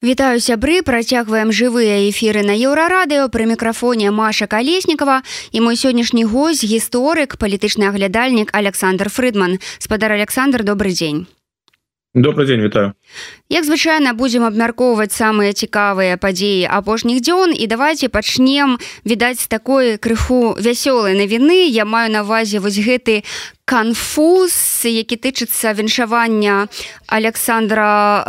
Вітаю сябры працягваем жывыя эфіры на еўрарадыо пры мікрафоне Маша калеснікова і мой сённяшні гость гісторык палітычны аглядальнік Александр Фрыдман. Спадар Александр добрый дзень добрый день вітаю як звычайна будзем абмяркоўваць самыя цікавыя падзеі апошніх дзён. І давайте пачнем відаць такой крыху вясёлай навіны. Я маю на увазе вось гэты канфуз які тычыцца віншавання александра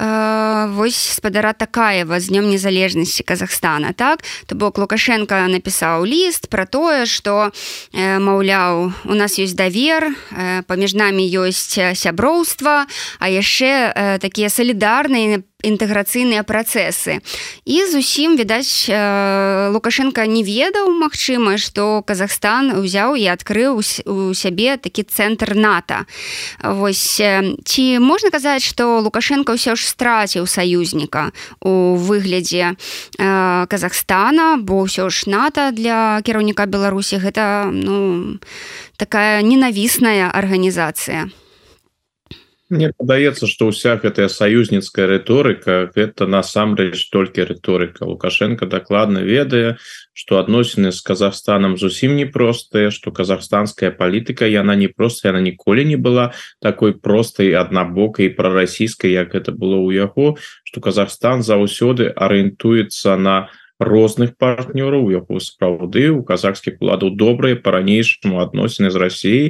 лукашенкам вось спадара такаева з днём незалежнасці Казахстана так? То бок лукашенко напісаў ліст про тое что маўляў у нас ёсць давер паміж намі ёсць сяброўства а яшчэ такія салідарныя інтэграцыйныя працэсы. І зусім відаць лукашенко не ведаў Мачыма что Казахстан узяў і адкрыў у сябе такі цэнтр нато. Вось ці можна казаць что лукашенко ўсё ж страціў саюзніка у выглядзе Казахстана бо ўсё ж нато для кіраўніка Беларусі гэта ну такая ненавісная арганізацыя Мне падаецца что ўся гэтая саюзніцкая рыторыка гэта насамрэч толькі рыторыка лукашенко дакладна ведае что адносіны з Казахстанам зусім непростыя что казахстанская палітыка яна не просто яна ніколі не была такой простай аднабокай прарасійскай як это было ў яго что Казахстан заўсёды арыентуецца на розных партнёраў яго сапраўды у казахскіх уладаў добрыя по-ранейшаму адносіны з Росіяй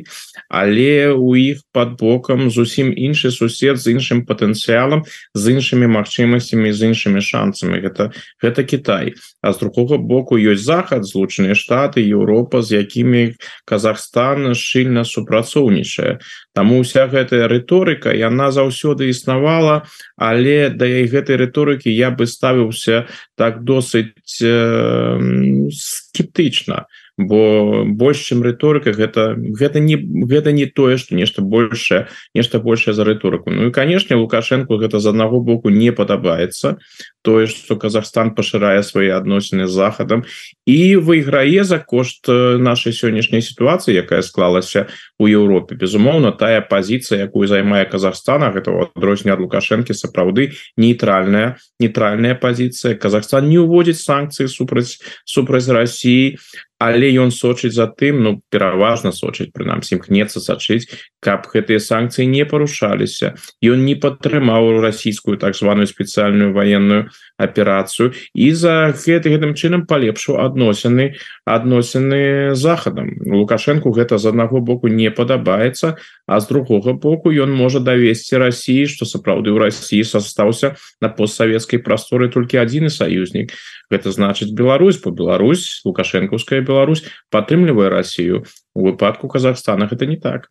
але у іх под бокам зусім іншы сусед з іншым патэнцыялам з іншымі магчымасцямі з іншымі шансамі гэта гэта Кітай а з другого боку ёсць захад злучаныя Штаты Еўропа з якімі Казахстан шчыльна супрацоўнічае. Таму вся гэтая рыторыка яна заўсёды існавала але да і гэтай рыторыкі я бы ставіўся так досыць э, скептычна бо больш чым рыторыка гэта гэта не гэта не тое что нешта большее нешта большее за рыторыку. Ну і канешне лукашенко гэта з аднаго боку не падабаецца тое что Казахстан пашырае свае адносіны з захадам і выйграе за кошт нашай сённяшняй сітуацыі якая склалася у Еўропе. Безумоўна тая пазіцыя якую займае Казахстана гэта адрозня ад лукашэнкі сапраўды нейтральная нейтральная пазіцыя. Казахстан не уводзіць санкцыі супраць супраць Росіі але ён сочыць за тым ну пераважна сочыць прынамсі імкнецца сачыць каб гэтыя санкцыі не парушаліся. Ён не падтрымаў расійскую так званую спецыяльную военную аперацыю і за гэты гэтым чынам палепшу адносіны адносіны захадам лукашенко гэта з аднаго боку не падабаецца а з другога боку ён можа давесці Росіі что сапраўды ў Росіі састаўся на постсавецкай прасторы толькі адзіны саюзнік гэта значыць Беларусь по Беларусь лукашэнкаўская Беларусь падтрымлівае Россию. У выпадку Казахстана это не так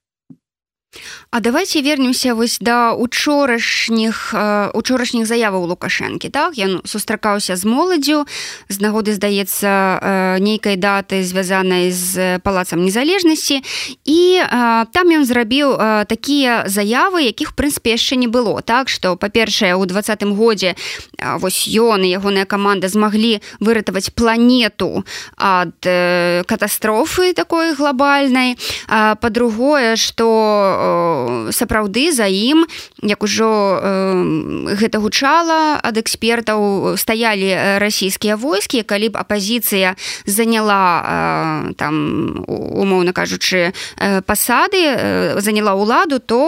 А давайте вернемся вось да учорашніх э, учорашніх заяваў лукашэнкі так? Ён сустракаўся з моладдзю з нагоды здаецца э, нейкай даты звязанай з палацам незалежнасці. І э, там ён зрабіў такія заявы якіх прынпе яшчэ не было так? Что па-першае у двадцатым годзе вось ён і ягоная каманда змаглі выратаваць планету ад катастрофы такой глобальнай па-другое что сапраўды за ім як ужо гэта гучала ад экспертаў стаялі расійскія войскі калі б апазіцыя заняла там умоўна кажучы пасады заняла ўладу то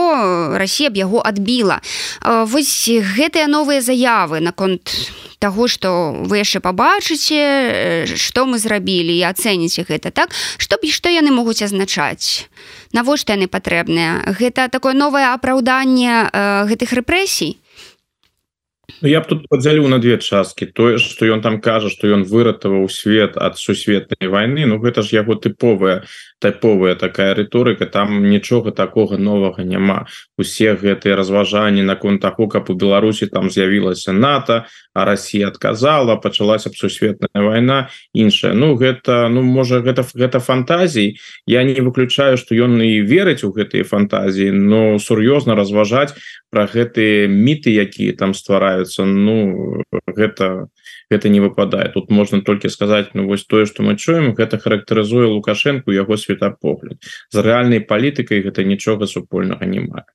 Росія б яго адбіла. Вось гэтыя новыя заявы наконт того что вы яшчэ пабачыце что мы зрабілі і ацэніце гэта так? Што б што яны могуць азначаць? Навошта яны патрэбныя? Гэта такое новае апраўданне э, гэтых рэпрэсій Ну, я б тут подзялю на две часткі тое что ён там кажа что ён выратаваў свет ад сусветнай войны Ну гэта ж яго тыповая тайповая такая рыторыка там нічога такого новага няма усе гэтыя разважанні наконт таго каб у Беларусі там з'явілася НАТО а Россия отказала пачалася б сусветная война іншая Ну гэта ну можа гэта гэта фантазій я не выключаю что ён і верыць у гэтые фантазіі но сур'ёзна разважаць про гэтые міты якія там ствараюць адбываюцца Ну гэта гэта не выпадае тут можна толькі сказаць Ну вось тое что мы чуем гэта характарызуе лукашенко яго светапогляд з рэальнай палітыкай гэта нічога супольнага не мае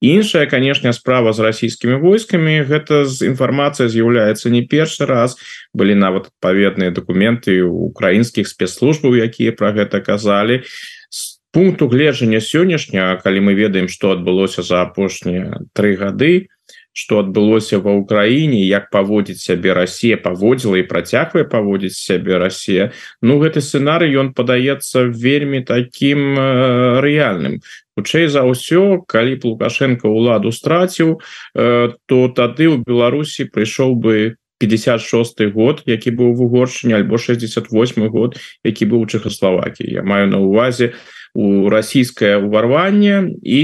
іншая канешне справа з расійскімі войскамі гэта з інфармацыя з'яўляецца не першы раз. Былі нават адпаведныя документы украінскіх спецслужбаў якія про гэта казалі с пункту гледжання сённяшняга калі мы ведаем что адбылося за апошнія три гады что адбылося ва ўкраіне як паводзіць сябе Россия паводзіла і працягвае паводзіць сябе Россия. Ну гэты сценарый ён падаецца вельмі таким э, рэальным хутчэй за ўсё калі б лукашенко уладу страціў э, то тады у Беларусі прыйшоў бы 56 год які быў в угоршине альбо 68 год які быў у Чехословакии Я маю на увазе у у расійскае ўварванне і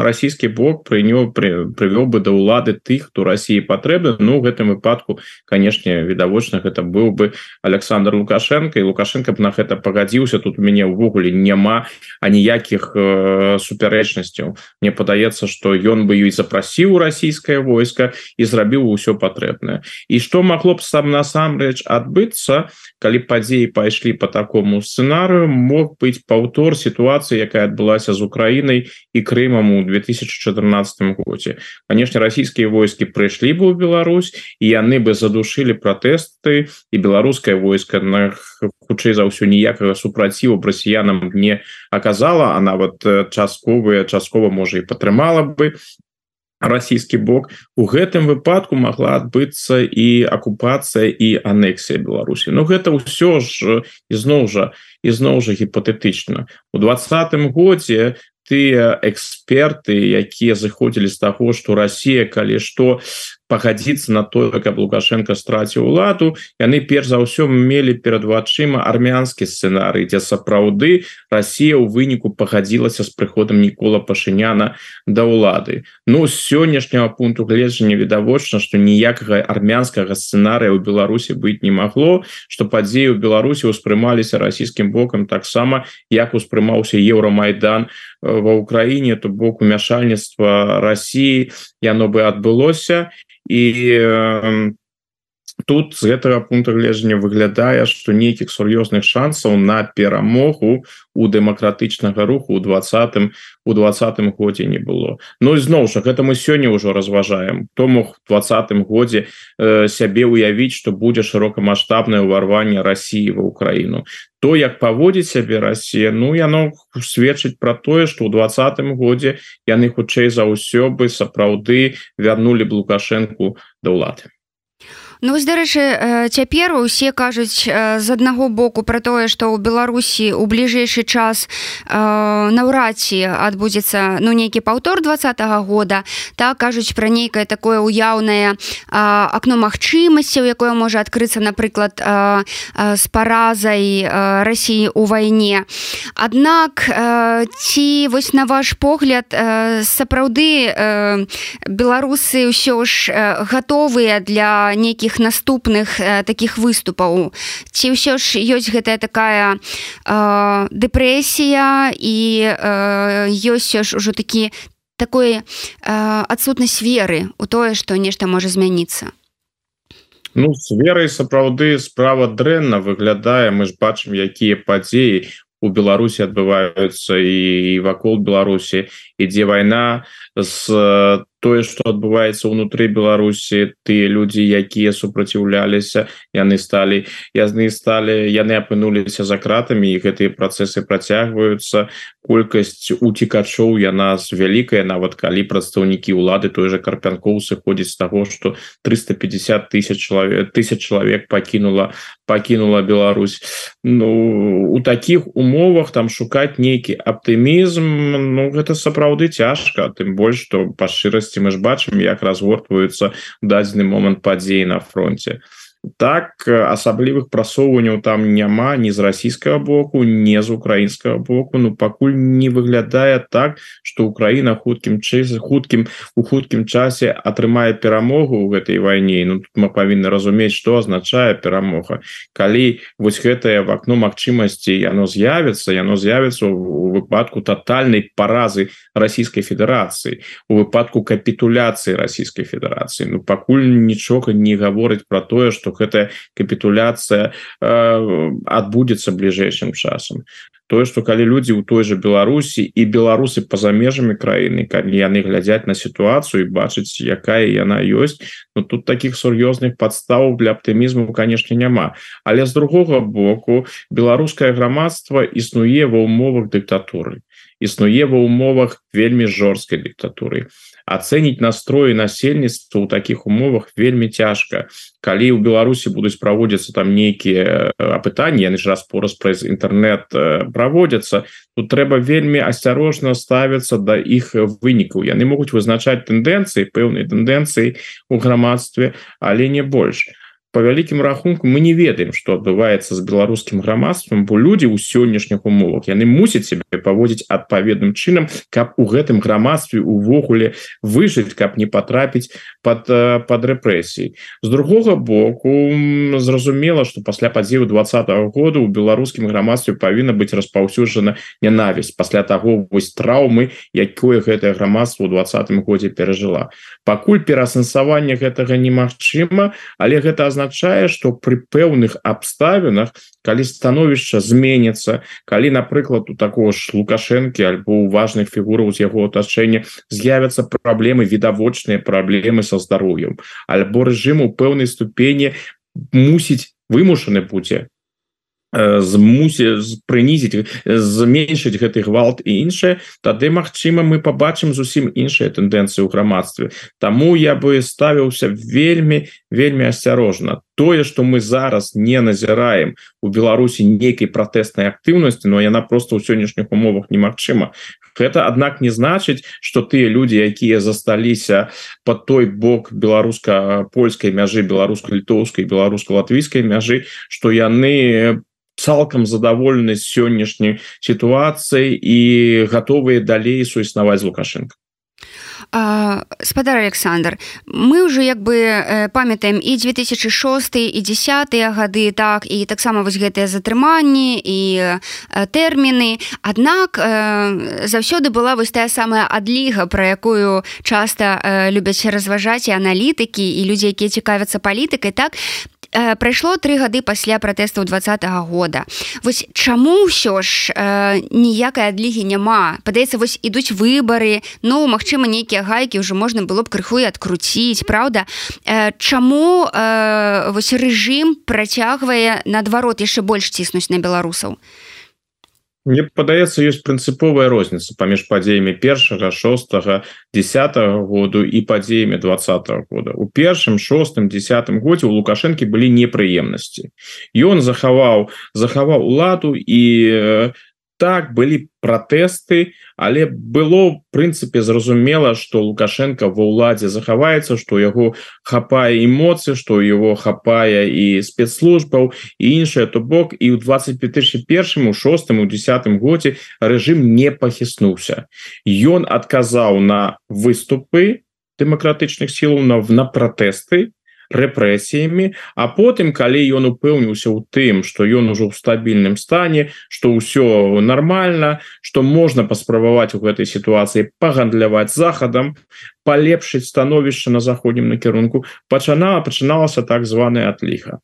расійскі бок прыняў прывёў бы да ўлады тых хто Росіі патрэбны Ну гэтым выпадку канешне відавочна гэта быў бы Александр лукашенко. І лукашенко б на гэта пагадзіўся тут у мяне ўвогуле няма аніякіх э, супярэчнасцяў Мне падаецца что ён бы ёй запрасіў расійскае войска і зрабіў усё патрэбнае і что магло б сам насамрэч адбыцца калі падзеі пайшлі по такому сцэнарыю мог быць паўтор сітуацыі якая адбылася з Украінай і Крымам у 2014 годзе. Канешне расійскія войскі прыйшлі бы ў Беларусь і яны бы задушылі пратэсты і беларускае войска на хутчэй за ўсё ніякага супраціву расіянам не аказала а нават частковыя часткова можа і падтрымала бы расійскі бок. У гэтым выпадку могла адбыцца і акупацыя і анексія Беларусі. Ну гэта ўсё ж ізноў жа ізноў жа гіпатэтычна. У двадцатым годзе тыя эксперты якія зыходзілі з таго что Россия калі что пагадзіцца на то каб лукашенко страціў уладу яны перш за ўсё мелі перад вачыма армянскі сцэнарый дзе сапраўды Россия ў выніку пагадзілася з прыходам Нікола пашыняна да ўлады. Ну сённяшняго пункту гледжання відавочна что ніякага армянскага сцэнарыя ў Беларусі быць не магло что падзеі ў Беларусі успрымаліся расійскім бокам таксама як успрымаўся еўрамайдан ва ўкраіне то бок умяшальніцтва России яно бы адбылося і тут з гэтага пункта гледжання выглядае что нейкіх сур'ёзных шансаў на перамогу у дэмакратычнага руху у двадцатым у двадцатым годзе не было. Ну зноў жа гэта мы сёння ўжо разважаем то мог двадцатым годзе э, сябе уявіць что будзе шырокамасштабнае ўварванне России ва Украіну то як паводзіць сябе Россия Ну яно сведчыць про тое что ў двадцатым годзе яны хутчэй за ўсё бы сапраўды вярнули б лукашенко да ўлады Ну вось дарэчы цяпер усе кажуць з аднаго боку пра тое што ў беларусі у бліжэйшы час наўрад ці адбудзецца ну нейкі паўтор двадцатого года так кажуць пра нейкае такое уяўнае акно магчымасцяў якое можа адкрыцца напрыклад з паразай Росіі у вайне. Аднак ці вось на ваш погляд сапраўды беларусы ўсё ж гатовыя для нейкіх нейкіх наступных э, таких выступаў ці ўсё ж ёсць гэтая такая э, дэпрэсія і э, ёсць ж ужо такі такой э, адсутнасць веры у тое што нешта можа змяніцца? Ну с верай сапраўды справа дрэнна выглядае. Мы ж бачым якія падзеі у Беларусі адбываюцца і вакол Беларусі. Ідзе вайна з тое что адбываецца ўнутры Беларусі тыя людзі якія супраціўляліся яны сталі язны сталі яны апынуліся за кратамі і гэтыя працэсы працягваюцца колькасць уцікачоў яна з вялікая нават калі прадстаўнікі ўлады той же карпянкоў сыходзіць з таго что 350 тысяч чалавек тысяч чалавек пакінула пакінула Беларусь. Ну у таких умовах там шукаць нейкі аптымізм Ну гэта сапраўды цяжка тым больш что па шчырасці мы ж бачым як разгортваюцца дадзены момант падзеі на фронте так асаблівых прасоўванняў там няма ні з расійскага боку не з украінскага боку. Ну пакуль не выглядае так что Украіна хуткім чызе хуткім у хуткім часе атрымае перамогу ў гэтай вайне Ну тут мы павінны разумець что означае перамога калі вось гэтае в акно магчымасці яно з'явіцца яно з'явіцца у выпадку тотальнай паразы Расійскай Федерацыі у выпадку капітуляцыі Расійскай Федерацыі Ну пакуль нічога не гаворыць про тое что гэтая капітуляцыя э, адбудзецца бліжэйшым часам тое что калі людзі у той же Беларусі і беларусы по-за межамі краіны калі яны глядзяць на сітуацыю бачыць якая яна ёсць но ну, тут таких сур'ёзных подстав для аптымізму конечно няма але з другого боку беларускае грамадства існуе ва умовах дыктатуры існуе ва умовах вельмі жорсткай дыктатуры ацэніць настроі насельніцтва ў таких умовах вельмі цяжка калі ў Беларусі будуць праводзіцца там нейкія апытанні яны ж распораз праз інтэрнет праводзяцца тут трэба вельмі асцярожна ставіцца да іх вынікаў. Яны могуць вызначаць тэндэнцыі пэўнай тэндэнцыі у грамадстве але не больш. а по вялікім рахунку мы не ведаем что адбываецца з беларускім грамадствам бо людзі ў сённяшніх умовах яны мусяць себе паводзіць адпаведным чынам каб у гэтым грамадстве увогуле выжыць каб не потрапіць под под рэпрэсій з другога боку зразумела что пасля падзею двадцатого года у беларускім грамадстве павінна быць распаўсюджана нянавісць. Пасля того вось траўмы якое гэтае грамадство у двадцатым годзе перажыла пакуль пераасэнсаванне гэтага немагчыма але гэта азначае что при пэўных абставінах калі становішча зменится калі напрыклад у такого ж лукашэнкі альбо у важных фігураў з яго атачэння з'явятся праблемы відавочныя праблемы со здароўем альбо рэжыму пэўнай ступені мусіць вымушаны будзе змусе прынізіць зменшыць гэты гвалт і іншае тады Мачыма мы побачым зусім іншыя тэндэнцыі ў грамадстве. Таму я бы ставіўся вельмі вельмі асцярожна. Тое что мы зараз не назіраем у Беларусі нейкай пратэснай актыўнасці но яна просто ў сённяшніх умовах немагчыма. Гэта аднак не значыць что тыя люди якія засталіся под той бок беларуска-польскай мяжы беларуска-літоўскай беларуска-латвійскай мяжы что яны цалкам задаволены сённяшняй сітуацыі і гатовыя далей суіснаваць лукашенко спадар Александр мы уже як бы памятаем і 2006 і 10 гады так і таксама вось гэтыя затрыманні і тэрміны. Аднак заўсёды была вось тая самая адліга про якую часта любяць разважаць і аналітыкі і людзі якія цікавяцца палітыкай так? э, прайшло тры гады пасля пратэстаў двадцатого года. Вось чаму ўсё ж э, ніякай адлігі няма? Падаецца вось ідуць выбары ну магчыма нейкія гайкі ўжо можна было б крыху і адкруціць Праўда? Э, чаму э, вось рэжым працягвае наадварот яшчэ больш ціснуць на беларусаў? а Мне падаецца ёсць прынцыповая розніца паміж падзеямі першага шостага десятого году і падзеямі двадцатого года. У першым шостым десятым годзе у лукашэнкі былі непрыемнасці. Ён захаваў захаваў уладу і так былі пратэсты але было прынцыпе зразумела что лукашенко ва ўладзе захаваецца что яго хапае эмоцыі что его хапае і спецслужбаў і іншае. То бок і ў 25001 у шостым у десятым годзе рэжым не пахіснуўся ён адказаў на выступы дэмакратычных сілаў на на пратэсты рэпрэсіямі а потым калі ён упэўніўся ў тым что ён ужо ў стабільным стане что ўсё нормально что можна паспрабаваць у гэтай сітуацыі пагандляваць захадам палепшыць становішча на заходнім накірунку пачана пачыналася так званая адліха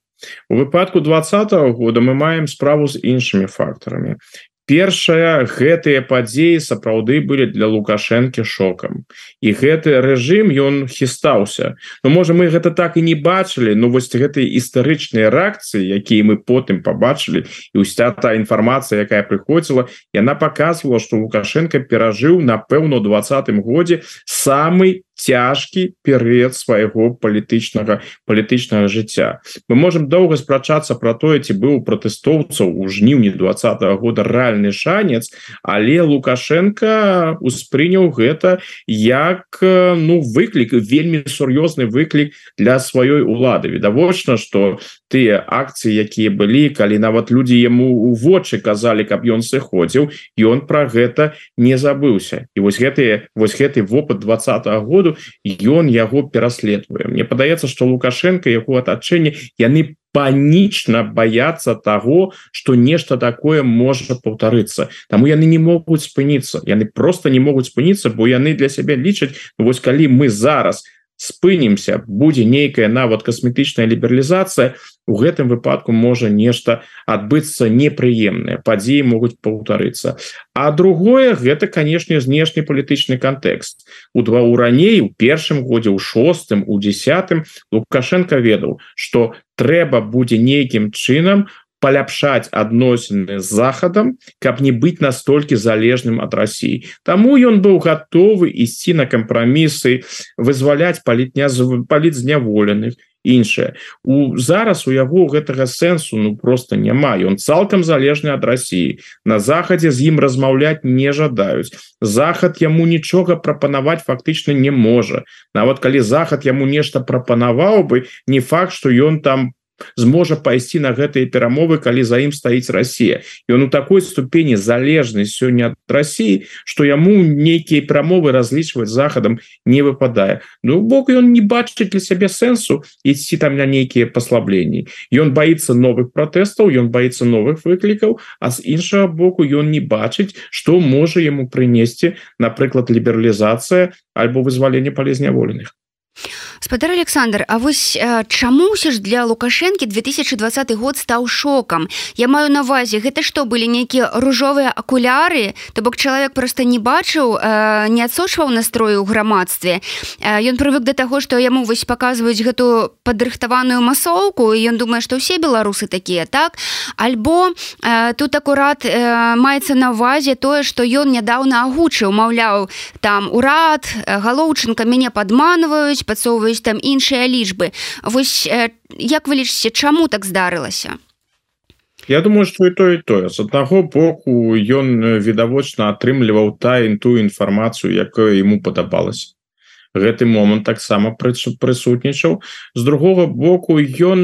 у выпадку двадцатого года мы маем справу з іншымі фактарамі першая гэтыя падзеі сапраўды былі для лукашэнкі шокам. І гэты рэжым ён хістаўся. Ну можа мы гэта так і не бачылі Ну вось гэтай гістарычныя рэакцыі якія мы потым побачылі і уся та інфармацыя якая прыходзіла яна показывала что лукашенко перажыў напэўна двадцатым годзе самый цяжкі перыяд свайго палітычнага палітычнага жыцця. Мы можем доўга спрачацца про тое ці быў пратэстоўцаў у жніўні два года рэальны шанец але лукашенко успрыняў гэта як ну выклік вельмі сур'ёзны выклік для сваёй улады. Відавочна что тыя акцыі якія былі калі нават людзі яму у вочы казалі каб ён сыходзіў ён про гэта не забыўся. І вось гэтые вось гэты вопыт двадцатого году ён яго пераследуе Мне падаецца что лукашенко яго атачэнне яны панічна бояться того что нешта такое можа паўтарыцца Таму яны не могуць спыніцца яны просто не могуць спыніцца бо яны для сябе лічаць вось калі мы зараз спынемся будзе нейкая нават касметычная лібералізацыя у гэтым выпадку можа нешта адбыцца непрыемныя падзеі могуць паўтарыцца. А другое гэта канешне знешні палітычны кантэкст. У два у раней у першым годзе ў шостым у десятым лукашенко ведаў что трэба будзе нейкім чынам у паляпшаць адносіны з захадам каб не быць настолькі залежным ад Росіі Таму ён быў гатовы ісці на кампрамісы вызваляць палітня паліт зняволеных іншае у зараз у яго гэтага сэнсу ну просто няма. Ён цалкам залежны ад Росіі на захадзе з ім размаўляць не жадаюць. Захад яму нічога прапанаваць фактычна не можа. Нават калі захад яму нешта прапанаваў бы не факт что ён там по зможа пайсці на гэтыя перамовы калі за ім стаіць Россия і он у такой ступені залежны сёння ад России что яму нейкія прамовы разлічваць захадам не выпадае. Ну бок ён не бачыць для сябе сэнсу ісці там на нейкія паслабленні. Ён боится новых пратэстаў ён боится новых выклікаў а з іншага боку ён не бачыць что можа ему прынесці напрыклад лібералізацыя альбо вызваленне палезняволеных спадар Александр А вось чаму ўсё ж для лукашэнкі 2020 год стаў шокам? Я маю навазе гэта што былі нейкія ружовыя акуляры? То бок чалавек просто не бачыў не адсочваў настрою ў грамадстве? Ён прывык да таго што яму вось паказваюць гэту падрыхтаваную масоўку і ён думае што ўсе беларусы такія так? Альбо тут акурат маецца на увазе тое што ён нядаўна агучыў маўляў там урад галоўчынка мяне падманваюць ёсць пацоўваюць там іншыя лічбы. Вось як вы лічыце чаму так здарылася? Я думаю что і то і тое з аднаго боку ён відавочна атрымліваў тайн ту інфармацыю якое ему падабалася гэты момант таксама прысутнічаў. З другого боку ён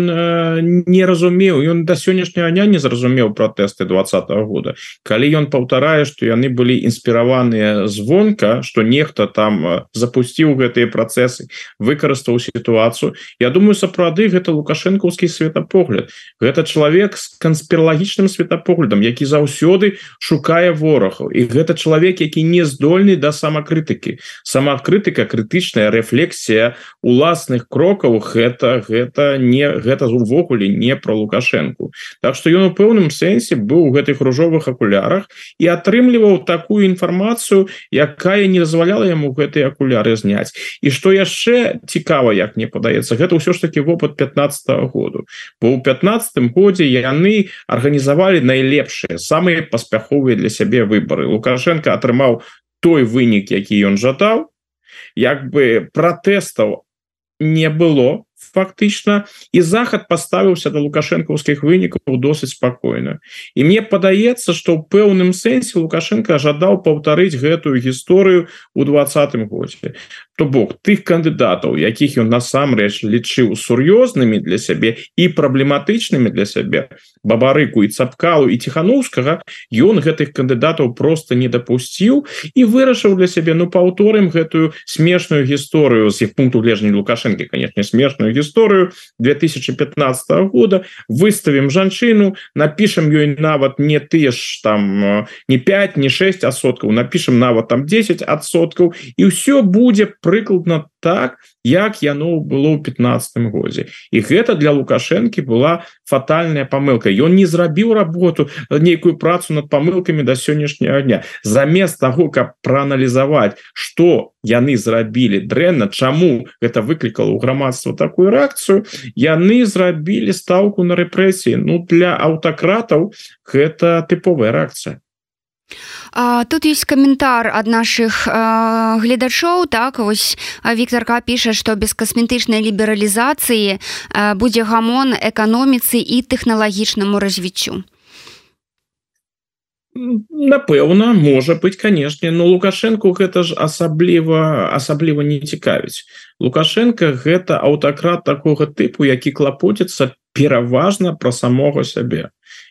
не разумеў ён да сённяшняга дня не зразумеў пратэсты двадцатого года. Калі ён паўтарае что яны былі інспіраваныя звонка что нехта там запусціў гэтыя працэсы выкарыстаў сітуацыю Я думаю сапраўды гэта лукашэнкаўскі светапогляд. Гэта чалавек с канспірлагічным светапоглядам які заўсёды шукае ворагаў. І гэта чалавек які не здольны да самакрытыкі. Самаадкрытыка крыты крытычная рэфлексія уласных крокаў гэта гэта не гэта увогуле не про лукашенко Так что ён у пэўным сэнсе быў у гэтых ружовых акулярах і атрымліваў такую інфармацыю якая не дазваляла яму гэтыя акуляры зняць. І что яшчэ цікава як мне падаецца гэта ўсё ж таки вопыт 15 -го году. Бо у 15 годзе яны арганізавалі найлепшыя самыя паспяховыя для сябе выборы лукашенко атрымаў той вынік які ён жадаў як бы пратэстаў не было фактычна і захад паставіўся да лукашэнкаўскіх вынікаў досыць спакойна і мне падаецца што ў пэўным сэнсе лукашенко жадаў паўтарыць гэтую гісторыю у двадцатым годзе то бок тых кандыдатаў якіх ён насамрэч лічыў сур'ёзнымі для сябе і праблематычнымі для сябе бабарыку і цапкалу і ціхановскага ён гэтых кандыдатаў просто не дапусціў і вырашыў для сябе ну паўторым гэтую смешную гісторыю з іх пункту гледжання лукашэнкі конечно смешную гісторыю 2015 года. Выставім жанчыну напишем ёй нават не ты ж там не 5 не 6 асоткаў напишем нават там 10 адсоткаў і ўсё будзе по прыкладна так як яно было ў 15 годзе. І гэта для лукашэнкі была фатальная памылка. Ён не зрабіў работу нейкую працу над памылкамі да сённяшняга дня. Замест того каб прааналізаваць что яны зрабілі дрэнна чаму гэта выклікала у грамадства такую рэакцыю яны зрабілі стаўку на рэпрэсіі. Ну для аўтакратаў гэта тыповая рэакцыя тут есть каментар ад наших гледачоў так вось Вікторка піша што без касметычнай лібералізацыі будзе гамон эканоміцы і тэхналагічнаму развіццю напэўна можа быть канешне но лукашенко гэта ж асабліва асабліва не цікавіць. Лукашенко гэта аўтакрат такога тыпу які клапоціцца пераважна про самого сябе.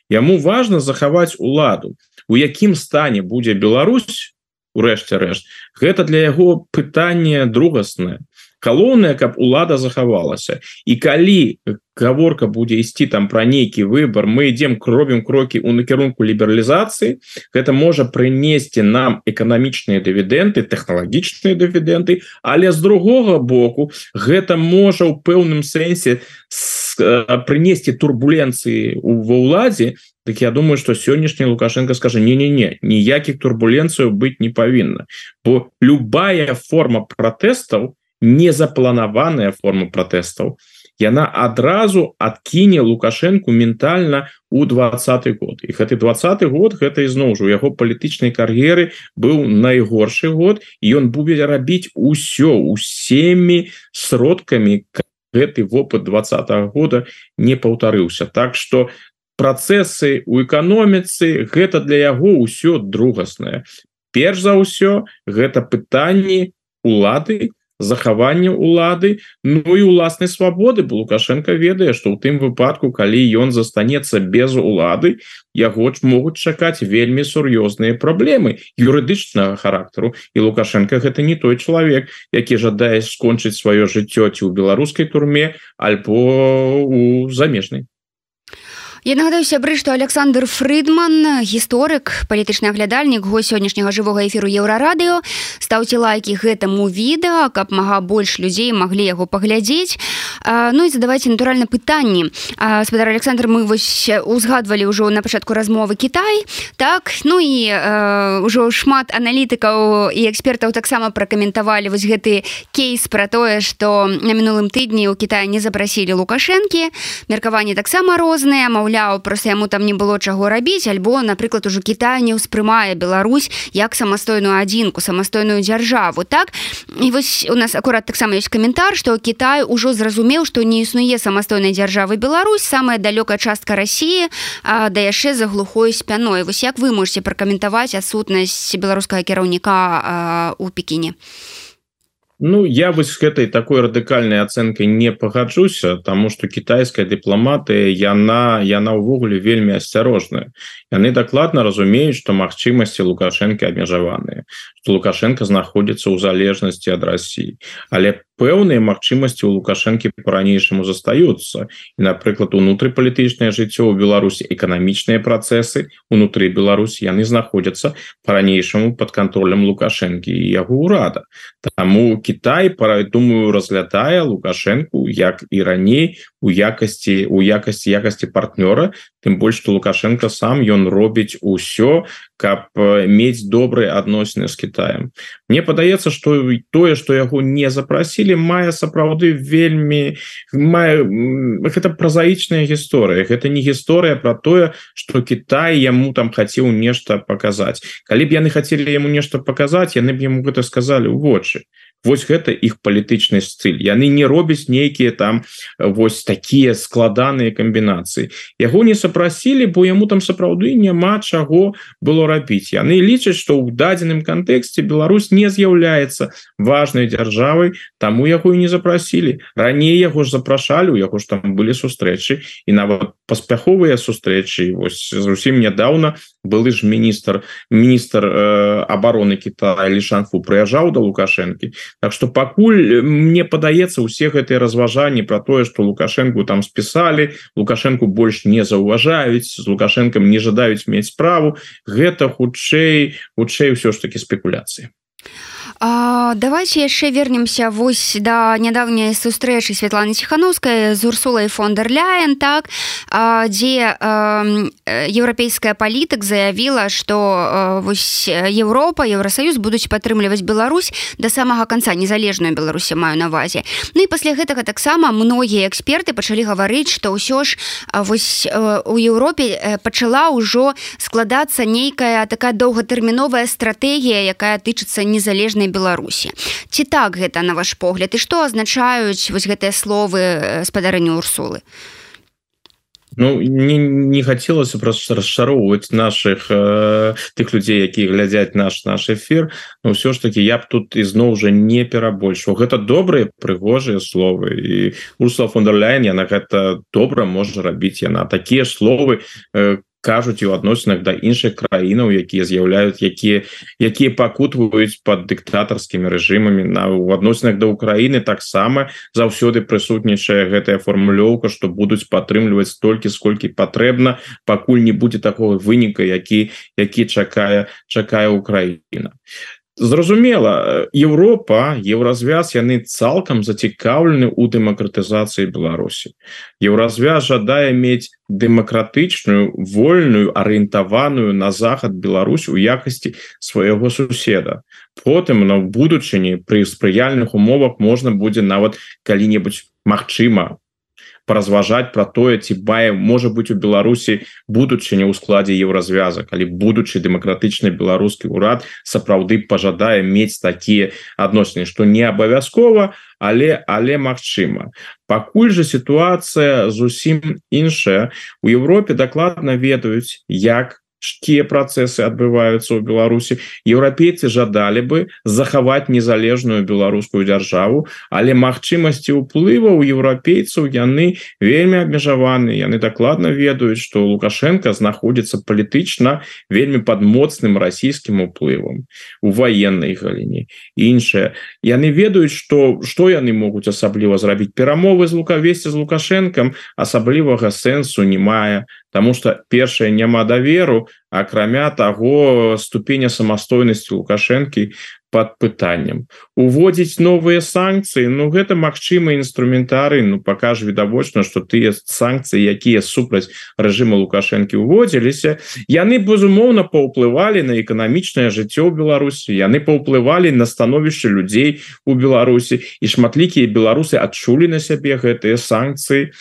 Яму важно захаваць уладу у якім стане будзе Беларусь у рэшце рэшт гэта для яго пытанне другаснае. Галоўнае каб улада захавалася. І калі гаворка будзе ісці там про нейкі выбор мы ідем кробім крокі у накірунку лібералізацыі гэта можа прынесці нам эканамічныя дывідэнты тэхналагічныя дывідэнты але з другога боку гэта можа ў пэўным сэнсе прынесці турбуленцыі ва ўладзе Так я думаю что сённяшні лукашенко скажа не не не ніякіх турбуленцыяў быть не павінна бо любая форма пратэстаў незапланаваная форма пратэстаў яна адразу адкіне лукашенко ментальна у двадцатый год. І гэты двадцатый год гэта ізноў жа у яго палітычнай кар'еры быў найгоршы год і ён будзе рабіць усё усімі сродкамі гэты вопыт двадцатого года не паўтарыўся. Так что працэсы у эканоміцы гэта для яго ўсё другаснае. Перш за ўсё гэта пытанні улады захавання улады Ну і уласнай свабоды бо лукашенко ведае что ў тым выпадку калі ён застанецца без улады яго ж могуць чакаць вельмі сур'ёзныя праблемы юрыдычнага характару. І лукашенко гэта не той чалавек які жадае скончыць сваё жыццё ці ў беларускай турме альбо у замежнай Я нагадаю сябры што Александр Фрыдман гісторык палітычны аглядальнік го сённяшняга жывога эфіру еўрарадыё стаўце лайкі гэтаму відэа каб мага больш людзей маглі яго паглядзець. Ну і задавайце натуральна пытанні. Спадар Александр мы вось узгадвалі ўжо на пачатку размовы Кітай так? Ну і ўжо шмат аналітыкаў і экспертаў таксама пракаментавалі вось гэты кейс пра тое што на мінулым тыдні ў Кіта не запрасілі лукашэнкі. Меркаванні таксама розныя маўля маўляў просто яму там не было чаго рабіць альбо напрыклад ужо Кітай не ўспрымае Беларусь як самастойную адзінку самастойную дзяржаву так? І вось у нас акурат таксама ёсць каментар што Кітай ужо зразумеў што не існуе самастойнай дзяржавы Беларусь самая далёкая частка Росіі да яшчэ за глухой спяной. Вось як вы можете пракаментаваць адсутнасць беларускага кіраўніка у пекіне? а Ну я вось с гэтай такой радыкальнай ацэнкай не пагаджуся тому что китайская дыпламатыя яна яна ўвогуле вельмі асцярожная яны дакладна разумеюць что магчымасці лукашэнкі абмежаваныя что лукашенко знаходзіцца ў залежнасці ад Росіі але пэўныя магчымасці у лукашэнкі по-ранейшаму застаюцца. І напрыклад унутры палітычнае жыццё ў Беларусі эканамічныя працэсы унутры Беларусь яны знаходзяцца по-ранейшаму под контролем лукашэнкі і яго ўрада. Таму Кітай пара думаю разглядае лукашэнку як і раней у якасці у якасці якасці партнёра. Тым больш что лукашенко сам ён робіць усё каб мець добрыя адносіны з Китаем Мне падаецца что тое что яго не запросілі мае сапраўды вельмі мае гэта празаічная гісторыя. Гэта не гісторыя про тое что Китай яму там хацеў нешта показаць калі б яны хацелі яму нешта показаць яны б яму гэта сказали у вочы Вось гэта іх палітычны стыль. Яны не робяць нейкія там вось такія складаныя камбінацыі. Яго не сапрасілі бо яму там сапраўды няма чаго было рабіць. Яны лічаць што ў дадзеным кантэксце Беларусь не з'яўляецца важной дзяржавай таму яго і не запрасілі. Раней яго ж запрашалі у яго ж там былі сустрэчы і нават паспяховыя сустрэчы. Вось зусім нядаўна былы ж міністр міністр э, обороны Китая лішанфу прыязджаў да лукашэнкі Так что пакуль мне падаецца усе гэтыя разважанні про тое что лукашенко там спісалі лукашенко больш не заўважаюць з лукашэнкам не жадаюць мець справу. Гэта хутчэй хутчэй ўсё ж таки спекуляцыі А, давайте яшчэ вернемся вось да нядаўняй сустрэчы Святланы ціхановскай з урсулай фондер ляен так а, дзе еўрапейская палітык заявіла што вось Еўропа Еўросаюз будуць падтрымліваць Беларусь да самага конца незалежную Беларусі маю навазе Ну і пасля гэтага таксама многія эксперты пачалі гаварыць што ўсё ж вось у Еўропе пачала ўжо складацца нейкая такая доўгатэрміновая стратэгія якая тычыцца незалежнай беларусі. Ці так гэта на ваш погляд? І што азначаюць вось гэтыя словы спадарэння урсулы? Ну не, не хацелася просто расчароўваць наших э, тых людзей якія глядзяць наш наш эфир но ўсё ж таки я б тут ізноў уже не перабольшваў. Гэта добрыя прыгожыя словы. І урсла фондерляйн яна гэта добра можа рабіць. Яна такія словы э, кажуць у адносінах да іншых краінаў якія з'яўляюць якія якія пакутваюць под дыктатарскімі рэжымамі. На у адносінах да Украіны таксама заўсёды прысутнічае гэтая формулёўка што будуць падтрымліваць столькі сколькі патрэбна пакуль не будзе такого выніка які які чакае чакае Украіна зразумела Европа еўразвяз яны цалкам зацікаўлены у дэмакратызацыі Беларусі. Еўразвяз жадае мець дэмакратычную вольную арыентаваную на захад Беларусь у якасці свайго суседа. Потым на будучыні пры спрыяльных умовах можна будзе нават калі-небудзь Мачыма паразважаць про тое ці бае можа быть у Беларусі будучыня ў складзе еўразвяза калі будучы дэмакратычны беларускі ўрад сапраўды пожадае мець такія адносіны что не абавязкова але але Мачыма пакуль же сітуацыя зусім іншая. У Европе дакладна ведаюць як якія працэсы адбываюцца ў Беларусі еўрапейцы жадалі бы захаваць незалежную беларускую дзяржаву але магчымасці ўплыва у еўрапейцаў яны вельмі абмежаваны. Яны дакладна ведаюць что лукашенко знаходзіцца палітычна вельмі под моцным расійскім уплывам у военной галіне. Іншае яны ведаюць что что яны могуць асабліва зрабіць. Перамовы з лукавесці з лукашэнкам асаблівага сэнсу не мае Таму что першае няма даверу акрамя таго ступеня самастойнасці лукашэнкі под пытанням уводзіць новыя санкцыі Ну гэта магчыма інструментары Ну пакаж відавочна что тыя санкцыі якія супраць рэжыма лукашэнкі уводзіліся яны безумоўна паўплывалі на эканамічнае жыццё ў Беларусі яны паўплывалі на становішча людзей у Беларусі і шматлікія беларусы адчулі на сябе гэтыя санкцыі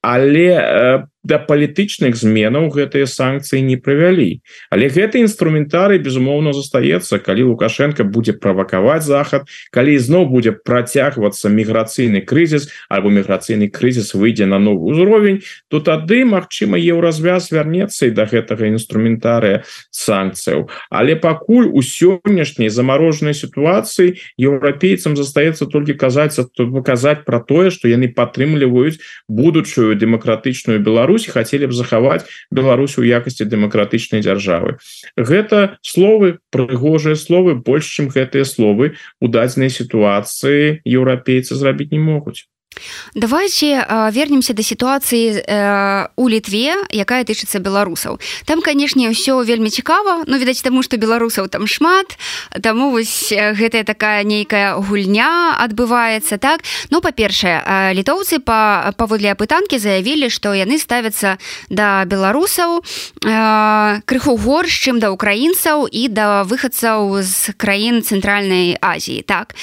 але по э, да палітычных зменаў гэтыя санкцыі не правялі але гэты інструментарый безумоўна застаецца калі лукашенко будзе правакаваць захад калі ізноў будзе працягвацца міграцыйны крызіс альбо міграцыйны крызіс выйдзе на новы ўзровень то тады Мачыма еўразвяз вярнецца і да гэтага інструментарыя санкцыяў. Але пакуль у сённяшняй замарожанай сітуацыі еўрапейцам застаецца толькі казаць тут выказаць про тое что яны падтрымліваюць будучую дэмакратычную Беларусь Беларусь хотели б захаваць Беларусь у якасці дэмакратычнай дзяржавы. Гэта словы прыгожыя словы больш чым гэтыя словы у дадзенай сітуацыі еўрапейцы зрабіць не могуць давайте вернемся до сітуацыі э, у літве якая тычыцца беларусаў там канешне ўсё вельмі цікава но відаць таму что беларусаў там шмат таму вось гэтая такая нейкая гульня адбываецца так? Ну па-першае літоўцы па паводле апытанкі заявілі што яны ставяцца да беларусаў крыху горш чым да украінцаў і да выхадцаў з краін цэнтральнай Азіі так?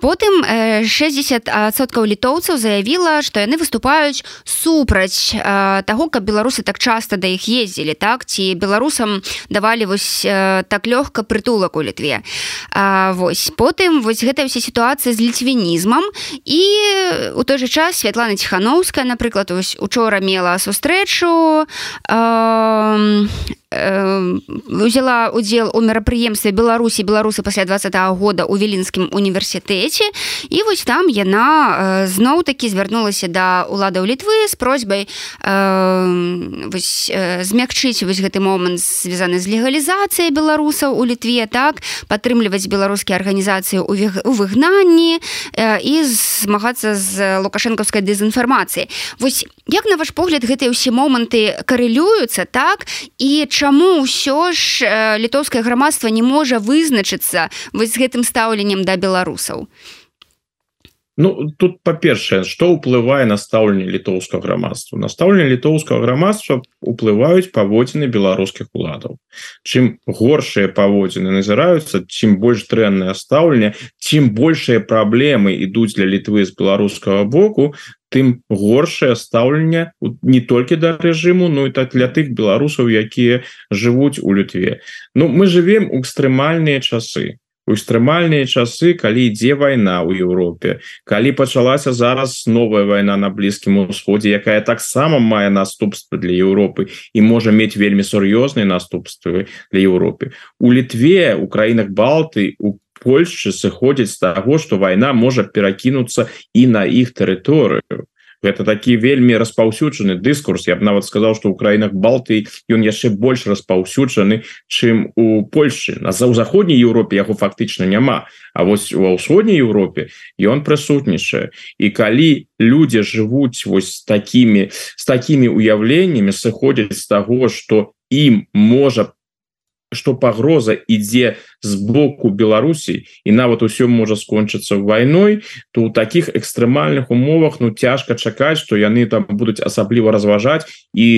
Потым 60соткаў літоў літоўцаў заявіла што яны выступаюць супраць э, таго каб беларусы так часта да іх ездзілі так? Ці беларусам давалі вось э, так лёгка прытулак у літве. Э, вось. Потым вось гэта ўся сітуацыя з ліцвінізмам і у той же час Святлана ціхановская напрыклад вось учора мела сустрэчу э, узяла удзел у мерапрыемстве беларусі беларусы пасля два -го года у віленскім універсітэце і вось там яна зноў такі звярнулася да уладаў літвы з просьбай змякчыць вось гэты момант звязаны з легалізацыяй беларусаў у літве так падтрымліваць беларускія арганізацыі у выгнанні і змагацца з лукашэнкаўскай дэзінфармацыі Вось як на ваш погляд гэтыя ўсе моманты карэлююцца так і чым чаму ўсё ж літоўскае грамадства не можа вызначыцца вось з гэтым стаўленнем да беларусаў Ну тут па-першае што ўплывае на стаўленне літоўскага грамадства? Настаўленне літоўскага грамадства уплываюць паводзіны беларускіх уладаў. Чым горшыя паводзіны назіраюцца чым больш дрэннае стаўленне чым большыя праблемы ідуць для літвы з беларускага боку тым горшае стаўленне не толькі да рэжыму Ну і так для тых беларусаў якія жывуць у лютве Ну мы живвем у экстрэмальныя часы экстрэмальныя часы калі ідзе вайна ў Еўропе калі пачалася зараз новая вайна на блізкім усходзе якая таксама мае наступствы для Еўропы і можа мець вельмі сур'ёзныя наступствы для Еўропе у літве у краінах балты у Польшчы сыходзіць з таго што вайна можа перакінуцца і на іх тэрыторыю гэта такі вельмі распаўсюджаны дыскурс я б нават сказал что ў краінах балты ён яшчэ больш распаўсюджаны чым у Польшы на за ў заходняй Еўропе яго фактычна няма. А вось ва ўсходняй Еўропе ён прысутнічае і калі людзі жывуць вось такімі з такімі уяўленнямі сыходзяць з таго что ім можа что пагроза ідзе з боку Беларусі і нават усё можа скончыцца вайной то у таких экстрэмальных умовах ну цяжка чакаць что яны там будуць асабліва разважаць і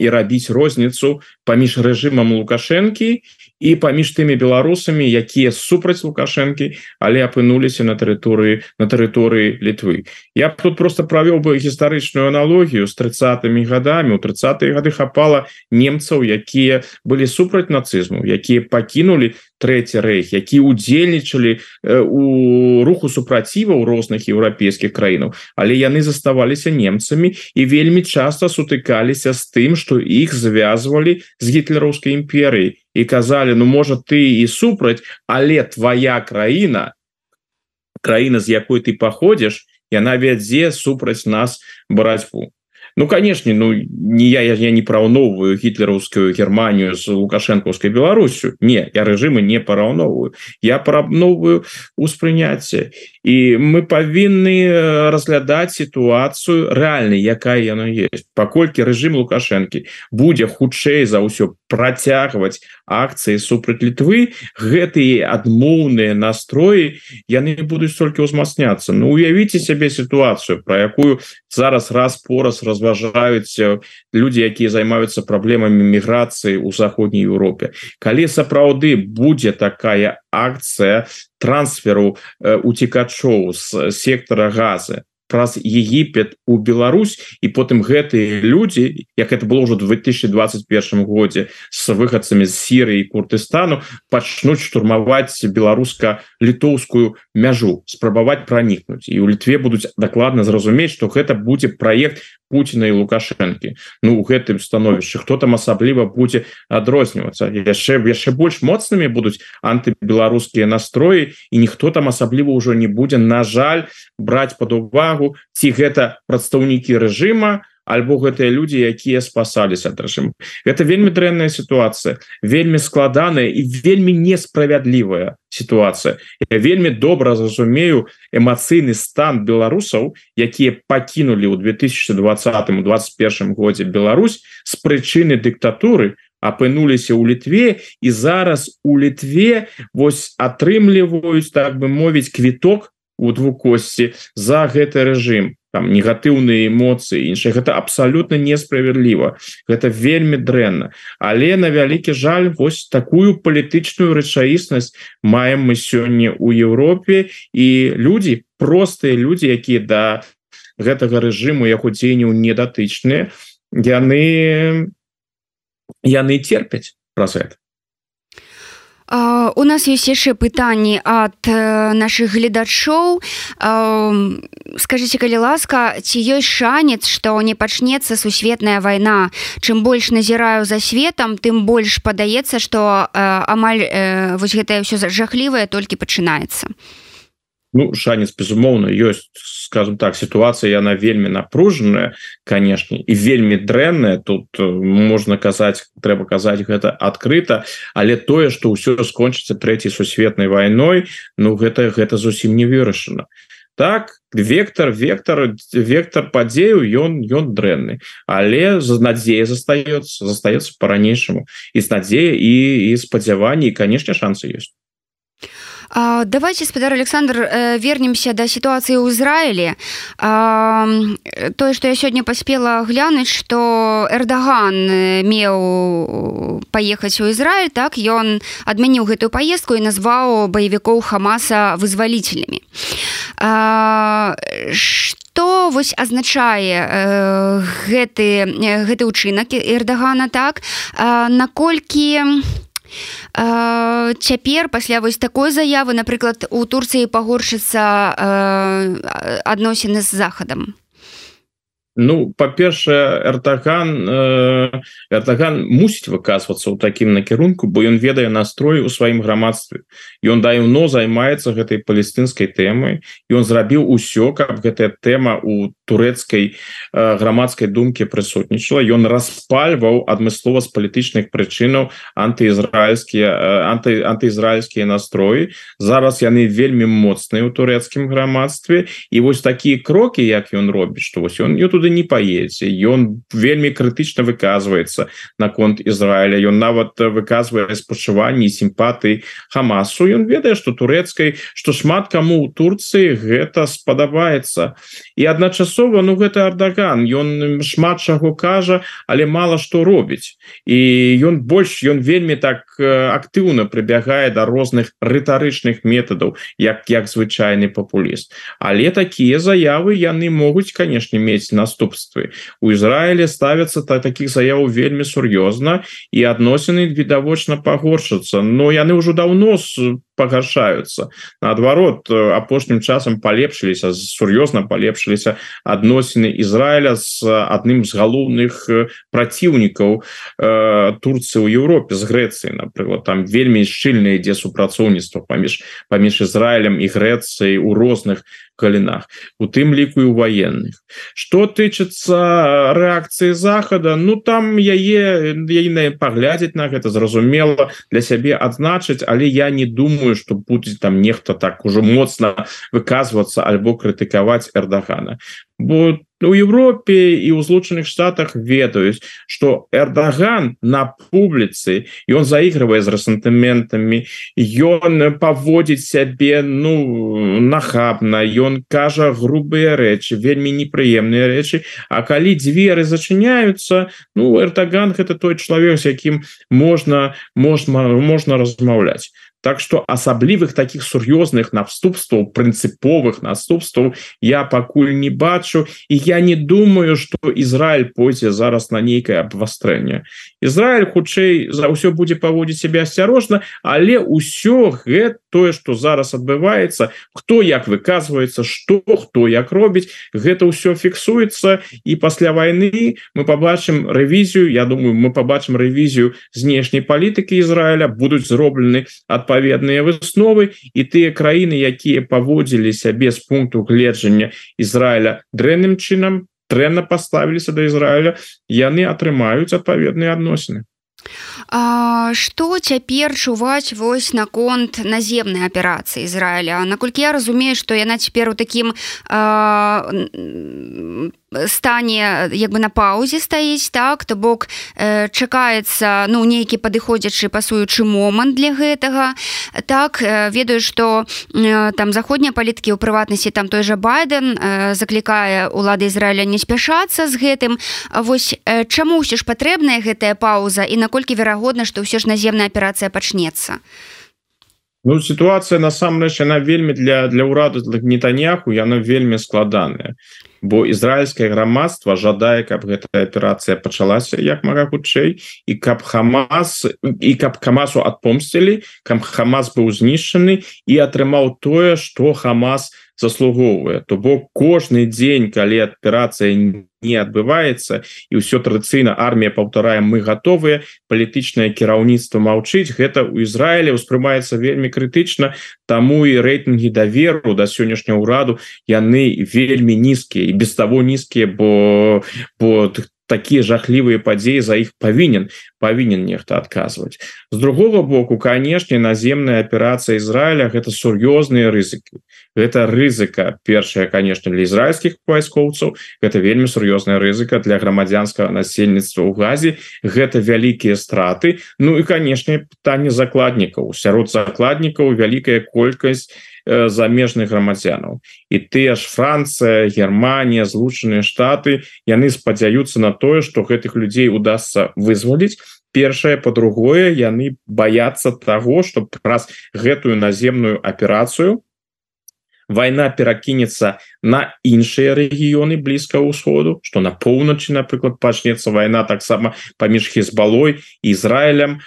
і рабіць розніцу паміж рэжымам лукашэнкі і паміж тымі беларусамі якія супраць лукашэнкі але апынуліся на тэрыторыі на тэрыторыі літвы. Я б тут просто правёў бы гістарычную аналогію з тридцатымі годамі у 30 гады хапала немцаў якія былі супраць нацызму якія пакінулі трэці рэйх які удзельнічалі у руху супраціва ў розных еўрапейскіх краінаў. Але яны заставаліся немцамі і вельмі часто сутыкаліся з тым что іх звязвалі з гітлераўскай імперыі і казалі ну можа ты і супраць але твоя краіна краіна з якой ты паходзіш яна вядзе супраць нас барацьбу Ну конечно ну не я я, я не параўноўваю гітлераўскую Германію з лукашэнкаўскай Беларусю не я рэжымы не параўноўваю я параўноўваю успрыняцце і мы павінны разглядаць сітуацыю рэальна якая яно есть. Паколькі рэжым лукашэнкі будзе хутчэй за ўсё працягваць акцыі супраць літвы гэтыя адмоўныя настроі яны будуць толькі ўзмацняцца. Ну уявіце сябе сітуацыю про якую зараз раз пораз раз разважаюць люди якія займаюцца праблемамі міграцыі у заходняй Еўропе калі сапраўды будзе такая акцыя трансферу уцікачоў з сектора газы праз Егіпет у Беларусь. І потым гэтыя людзі як это было ўжо 2021 годзе с выхадцамі з Сірыі Куртыстану пачнуць штурмаваць беларуска-літоўскую мяжу спрабаваць пранікнуць і у літве будуць дакладна зразумець што гэта будзе праект Пуціна і лукашэнкі Ну у гэтым становішчы хто там асабліва будзе адрознівацца яшчэ яшчэ больш моцнымі будуць антыбеларускія настроі і ніхто там асабліва ўжо не будзе на жаль браць под увагу ці гэта прадстаўнікі рэжыма альбо гэтыя людзі якія спасаліся ад рэжым это вельмі дрэнная сітуацыя вельмі складаная і вельмі несправядлівая сітуацыя я вельмі добра зразумею эмацыйны стан беларусаў якія пакінулі ў 2020 21 годзе Беларусь з прычыны дыктатуры апынуліся ў літве і зараз у літве вось атрымліваюць так бы мовіць квіток у двукосці за гэты рэжым там негатыўныя эмоцыі іншых гэта абсалютна несправядліва гэта вельмі дрэнна але на вялікі жаль вось такую палітычную рэчаіснасць маем мы сёння у Еўропе і людзі простыя людзі якія да гэтага рэжыму яго дзеянняў недатычныя яны яны терпяць праз это у нас ёсць яшчэ пытанні ад наших гледачоў. Скажите калі ласка ці ёсць шанец что не пачнецца сусветная вайна? Чым больш назіраю за светом тым больш падаецца что амаль вось гэтае ўсё жахлівае толькі пачынаецца Ну шанец безумоўна ёсць скажем так ситуация яна вельмі напружаная конечно і вельмі дрэнная тут э, можна казаць трэба казаць гэта адкрыта але тое что ўсё скончыцца третьей сусветнай войной Ну гэта гэта зусім не вырашана. Так вектор вектор вектор падзею ён ён дрэнны. Але за надзея застается застается по-ранейшаму і з надзея і і спадзяванні конечно шансы есть давайте спадар Александр э, вернемся до ситуации ў Ізраілі тое что я сёння паспела глянуць что эрдаган э, меў паехаць у Ізраиль так ён адмяніў гэтую поездку і назваў баевікоў хамаса вызвалителями что вось азначае э, гэты гэты ўчынак эрдагана так? Наколькі у цяпер пасля вось такой заявы напрыклад у турцыі пагоршыцца адносіны з захадам Ну па-першае эртаган э, эртаган мусіць выказвацца ў такім накірунку бо ён ведае настрой у сваім грамадстве. Ён даўно займаецца гэтай палестынскай тэмай. І он зрабіў усё каб гэтая тэма у турэцкай э, грамадскай думкі прысутнічала. Ён распальваў адмыслова з палітычных прычынаў антыізраільскія э, анты антыізраільскія настроі. Зараз яны вельмі моцныя ў турэцкім грамадстве. І вось такія крокі як ён робіць што вось ён тут туды не паедзе ён вельмі крытычна выказваецца наконт Ізраіля ён нават выказвае спачуванні сімпатыі хамасу. Ён ведае что турэцкай что шмат каму у Турцыі гэта спадабаецца і адначасова ну гэта ардаган ён шмат чаго кажа але мало што робіць. І ён больш ён вельмі так актыўна прыбягае да розных рытарычных метадаў як як звычайны папуліст але такія заявы яны могуць канешне мець на наступствы у Ізраілі ставятся та таких заяваў вельмі сур'ёзна і адносіны відавочна пагоршацца. Но яны ўжо даўно пагаршаюцца. Наадварот апошнім часам палепшыліся сур'ёзна палепшыліся адносіны Ізраіля з адным з галоўных праціўнікаў э, Турцыі ў Еўропе з Грэцыі напрыклад. Там вельмі шчыльна ідзе супрацоўніцтва паміж паміж Ізраілем і Грэцыяй у розных галінах у тым ліку і у военных что тычыцца рэакцыі захада ну там яе ейна паглядзець на гэта зразумела для сябе адзначыць але я не думаю что будзе там нехта так ужо моцна выказвацца альбо крытыкаваць эрдагана. Бо у Европе і ў злучаных штатах ведаюць что эрдаган на публіцы і он заигрывае з рэсентыментамі ён паводзіць сябе ну нахабна ён кажа грубыя рэчы вельмі непрыемныя рэчы А калі дзверы зачыняются ну эртаган гэта той чалавек з якім можна можна можна размаўляць Так что асаблівых таких сур'ёзных наступстваў прынцыповых наступстваў я пакуль не бачу. І я не думаю что Ізраиль пойдзе зараз на нейкае абвастрэнне Ізраиль хутчэй за ўсё будзе паводзіць себе асцярожна але ўсё гэта тое что зараз адбываецца хто як выказваецца что хто як робіць гэта ўсё фіксуецца. І пасля войны мы побачым рэвізію Я думаю мы побачым рэвізію знешняй палітыкі Ізраіля будуць зроблены ад адпаведныя высновы і тыя краіны якія паводзілі сябе з пункту гледжання Ізраіля дрэнным чынам дрэнна паставіліся да Ізраіля яны атрымаюць адпаведныя адносіны. Что цяпер чуваць вось наконт наземнай аперацыі Ізраіля? Наколькі я разумею што яна цяпер у такім стане як бы на паузе стаіць так? То бок э, чакаецца ну нейкі падыходзячы пасуючы момант для гэтага. Так э, ведаю что э, там заходнія палітыкі ў прыватнасці там той жа байден э, заклікае улады Ізраіля не спяшацца з гэтым. Вось э, чаму ўсё ж патрэбная гэтая пауза і наколькі верагодна што ўсё ж наземная аперацыя пачнецца Ну сітуацыя насамрэч яна вельмі для для ўраду нетаняху яна вельмі складаная. Бо ізраильскае грамадства жадае каб гэтая аперацыя пачалася як мага хутчэй і каб хамас і каб камасу адпомсцілі кам хамас быў знішчаны і атрымаў тое что хамас заслугоўвае то бок кожны дзень калі аперацыя не адбываецца і ўсё традыцыйна армія паўтараем мы готовыя палітычнае кіраўніцтва маўчыць гэта у Ізраіле ўспрымаецца вельмі крытычна таму і рэйтынгі даверу да сённяшняго ўраду яны вельмі нізкія і без того нізкія бо бо такія жахлівыя падзеі за іх павінен павінен нехта адказваць з другого боку канешне наземная аперацыя Ізраіля гэта сур'ёзныя рызыкі гэта рызыка першая конечно для ізраильскіх вайскоўцаў это вельмі сур'ёзная рызыка для грамадзянскага насельніцтва ў газе гэта вялікія страты. Ну і канешне пытанне закладнікаў сярод закладнікаў вялікая колькасць замежных грамадзянаў і ты аж Францыя Германія злучаныя Штаты яны спадзяюцца на тое что гэтых людзей удастся вызваліць першае по-другое яны баяцца того что раз гэтую наземную аперацыю война перакінецца на іншыя рэгіёны блізкага ўсходу что на поўначы напрыклад пачнецца война таксама паміж хезбалой Ізраілем.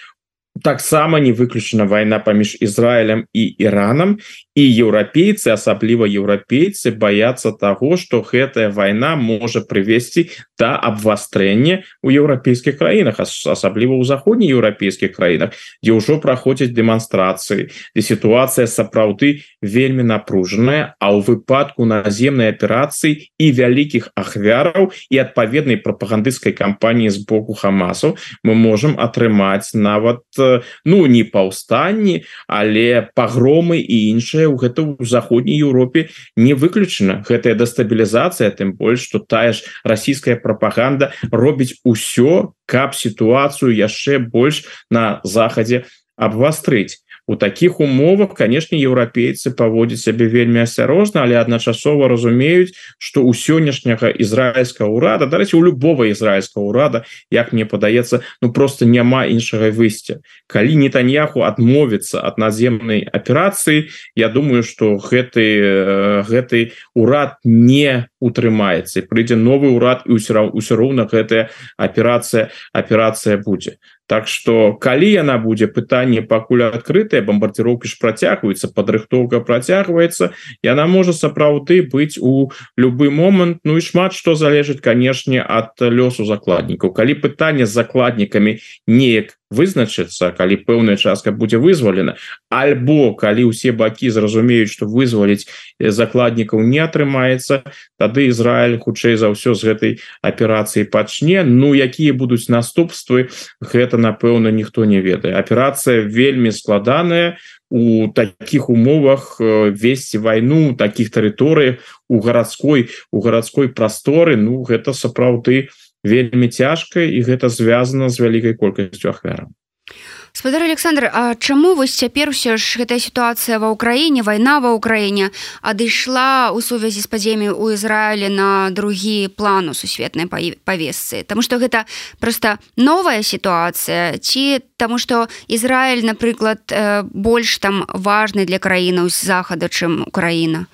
Таксама не выключана война паміж Ізраілем і Іранам і еўрапейцы асабліва еўрапейцы баяцца того что гэтая война можа прывесці да абвастрэння у еўрапейскіх краінах асабліва ў заходнееўрапейскіх краінах дзе ўжо праходзяць дэманстрацыі і сітуацыя сапраўды вельмі напружаная а ў выпадку наземнай аперацыі і вялікіх ахвяраў і адпаведнай прапагандысцкай кампаніі з боку хамасу мы можем атрымаць нават ну не паўстанні але пагромы і іншыя гэтае у гэта ў заходняй Еўропе не выключана. Гэтая дастабілізацыя тым больш что тая ж расійская прапаганда робіць усё каб сітуацыю яшчэ больш на захадзе абвастрыць у таких умовах конечно еўрапейцы паводзяць сябе вельмі асцярожна але адначасова разумеюць что у сённяшняга ізраильскага урада дарэчы у любого ізраильскага урада як мне падаецца ну просто няма іншага выйсця. Калі нетаньяху адмовіцца от наземнай аперацыі Я думаю что гэты гэты урад не утрымаецца прыйдзе новы ўрад і ўсё ўсё роўна гэтая аперацыя аперацыя будзе. Так что калі яна будзе пытанне пакуль адкрытая бомбардзіроўкі ж працягваецца падрыхтоўка працягваецца яна можа сапраўды быць у любы момант. Ну і шмат што залежыць канешне ад лёсу закладнікаў. Калі пытанне з закладнікамі неяк вызначыцца калі пэўная частка будзе вызвалена альбо калі ўсе бакі зразумеюць что вызваліць закладнікаў не атрымаецца тады Ізраиль хутчэй за ўсё з гэтай аперацыі пачне. Ну якія будуць наступствы гэта напэўна ніхто не ведае. Аперацыя вельмі складаная. У таких умовах э, весці войну таких тэрыторыях у гарадской у гарадской прасторы Ну гэта сапраўды вельмі цяжка і гэта звязана з вялікай колькасцю ахвяраў. Спадар Александр А чаму вось цяпер усё ж гэтая сітуацыя ва ўкраіне вайна ва ўкраіне адышла у сувязі з падзеямі ў Ізраілі на другі план у сусветнай павесцы Таму што гэта проста новая сітуацыя ці таму што Ізраіль напрыклад больш там важны для краінаў з захаду чым Украіна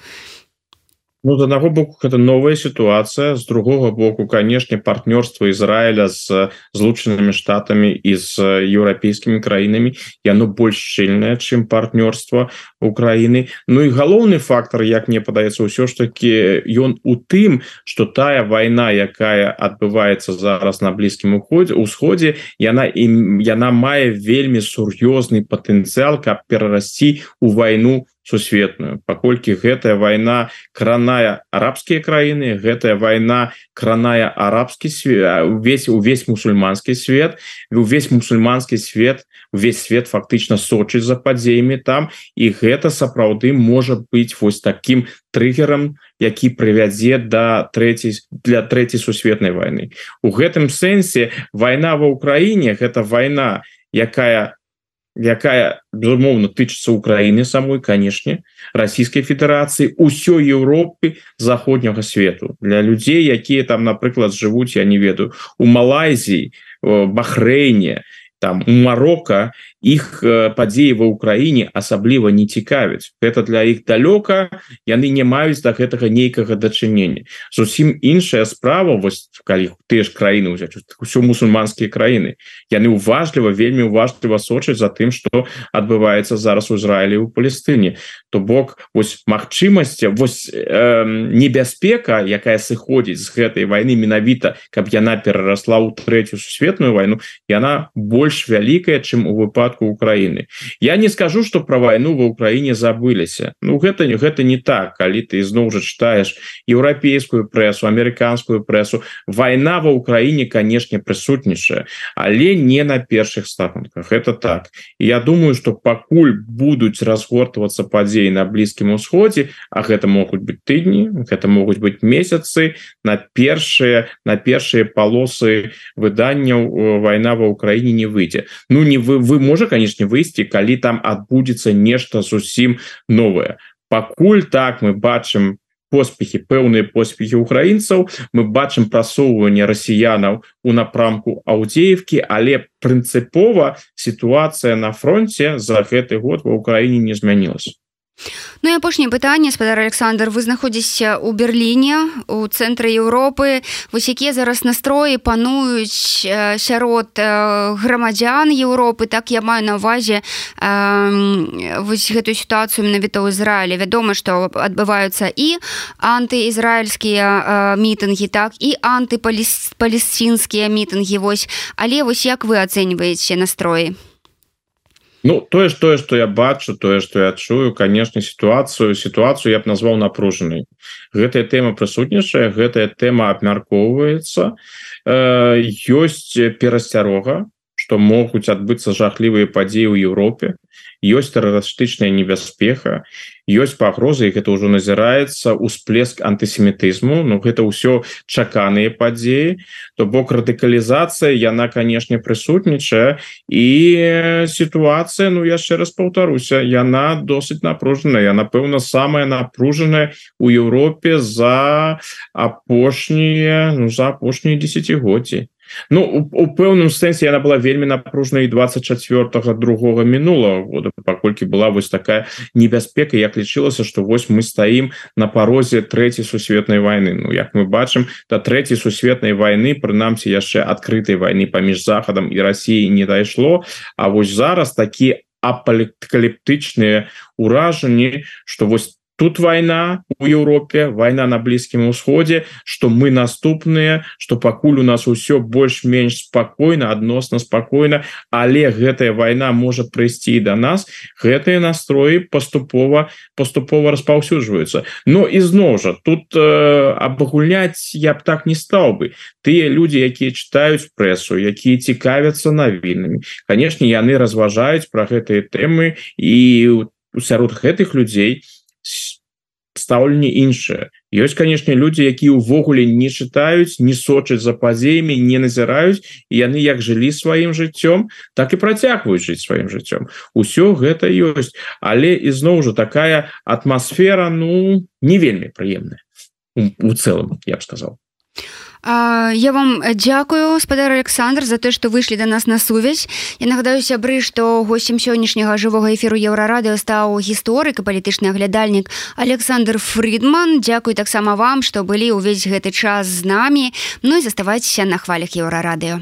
Ну, з аднаго боку гэта новая сітуацыя з другога боку канешне партнёрства Ізраіля з злучанымі штатамі і з еўрапейскімі краінамі яно больш шчыльнае чым партнёрства Украіны. Ну і галоўны фактор як мне падаецца ўсё ж таки ён у тым что тая вайна якая адбываецца зараз на блізкім уходзе усходзе яна ім яна мае вельмі сур'ёзны патэнцыял каб перарасці у вайну сусветную. Паколькі гэтая вайна краная арабскія краіны гэтая вайна краная арабскі свет увесь увесь мусульманскі свет увесь мусульманскі свет увесь свет фактычна сочыць за падзеямі там і гэта сапраўды можа быць вось таким трыггером які прывядзе да трэцяй для трэцяй сусветнай войны у гэтым сэнсе вайна ва ўкраіне гэта вайна якая якая безумоўна тычыцца Украіны самой канешне Расійскай Федэрацыі ўсёй Еўропы заходняга свету. Для людзей якія там напрыклад жывуць я не ведаю у Малайзіі Бахрэйне там у Марокко іх падзеі ва ўкраіне асабліва не цікавяць. Гэта для іх далёка яны не маюць да гэтага нейкага дачынення. Зусім іншая справа вось калі ты ж краіны ўзяць ўсё мусульманскія краіны. Яны уважліва вельмі уважліва сочаць за тым что адбываецца зараз у Ізраілі у Палестыне. То бок вось магчымасці вось э, небяспека якая сыходзіць з гэтай войны менавіта каб яна перарасла ў трэцюю сусветную войну яна больш вялікая чым у выпадку выпадку Украины. Я не скажу что про войну в Украине забыліся Ну гэта не гэта не так. Калі ты ізноў жа читаешь еўрапейскую прессу американскую прессу. Война в Украине конечно прысутнічае але не на першых стаунках это так. Я думаю что пакуль будуць разгортвацца падзеі на блізкім усходе а гэта могуць быть тыдні это могуць быть месяцы на першие на першие полосы выданняў война в Украине не выйдзе Ну не вы вы можа конечно выйсці калі там адбудзецца нешта зусім новое. Пакуль так мы бачым поспехи пэўныя поспехи украінцаў мы бачым прасоўванне расіянаў у напрамку аўдзеевкі але прынцыпова сітуацыя на фронте за гэты год в Украіне не змянілася Ну і апошняе пытанне спадар Александр вы знаходзіся ў Берліне у цэнтры Еўропы. Вось якія зараз настроі пануюць сярод грамадзян Еўропы? Так я маю на увазе вось гэтую сітуацыю менавіта ў Ізраілі. Вядома што адбываюцца і антыізраільскія мітынгі так і антыпалістинскія мітынгі вось. Але вось як вы ацэньваеце настроі Ну тое ж тое что я бачу тое что я чую конечно сітуацыю сітуацыю я б назваў напружанай гэтая тэма прысутнічае гэтая тэма абмяркоўваецца. Э, ёсць перасцярога что могуць адбыцца жахлівыя падзеі ў Еўропе ёсць тэрарыстычная небяспеха ёсць пагрозы гэта ўжо назіраецца усплеск антысемітызму Ну гэта ўсё чаканыя падзеі. То бок радыкалізацыя яна канешне прысутнічае. І сітуацыя Ну яшчэ раз паўтаруся яна досыць напружаная. Напэўна самая напружаная у Еўропе за апошнія ну, за апошнія десятгоддзі Ну у, у пэўным сэнсе яна была вельмі напружнай 24 другого мінулого года паколькі была вось такая небяспека як лічылася что вось мы стаім на парозе трэцяй сусветнай войны Ну як мы бачым да трэцяй сусветнай войны прынамсі яшчэ адкрытай войны паміж захадам і Росіі не дайшло. А вось зараз такі апаліптычныя уражанні что вось тут война у Еўропе война на блізкім усходе что мы наступныя что пакуль у нас усё больш-менш спокойно адносна спокойно. Але гэтая война может прыйсці до нас. Гэтые настроі поступова поступова распаўсюджваюцца. Но ізноў жа тут э, абагульняць я б так не стал бы. Тыя люди якія читаюць прессу якія цікавяцца навінамі конечно яны разважаюць про гэтые тэмы і сярод гэтых людзей у стаўленне іншае ёсць канешне людзі якія ўвогуле не чытаюць не сочаць за падзеямі не назіраюць яны як жылі сваім жыццём так і працягваюць жыць сваім жыццём. Усё гэта ёсць. Але ізноў жа такая атмасфера ну не вельмі прыемная. У цэлым я б сказал Я вам дзякую спадар Александр за то что выйшлі до нас на сувязь Я нагадаю сябры што гостем сённяшняга жывога эфіру еўрарадыо стаў гісторык і палітычны аглядальнік Александр Фридман. Дякую таксама вам што былі ўвесь гэты час з намі. Ну і заставайцеся на хвалях еўрарадыо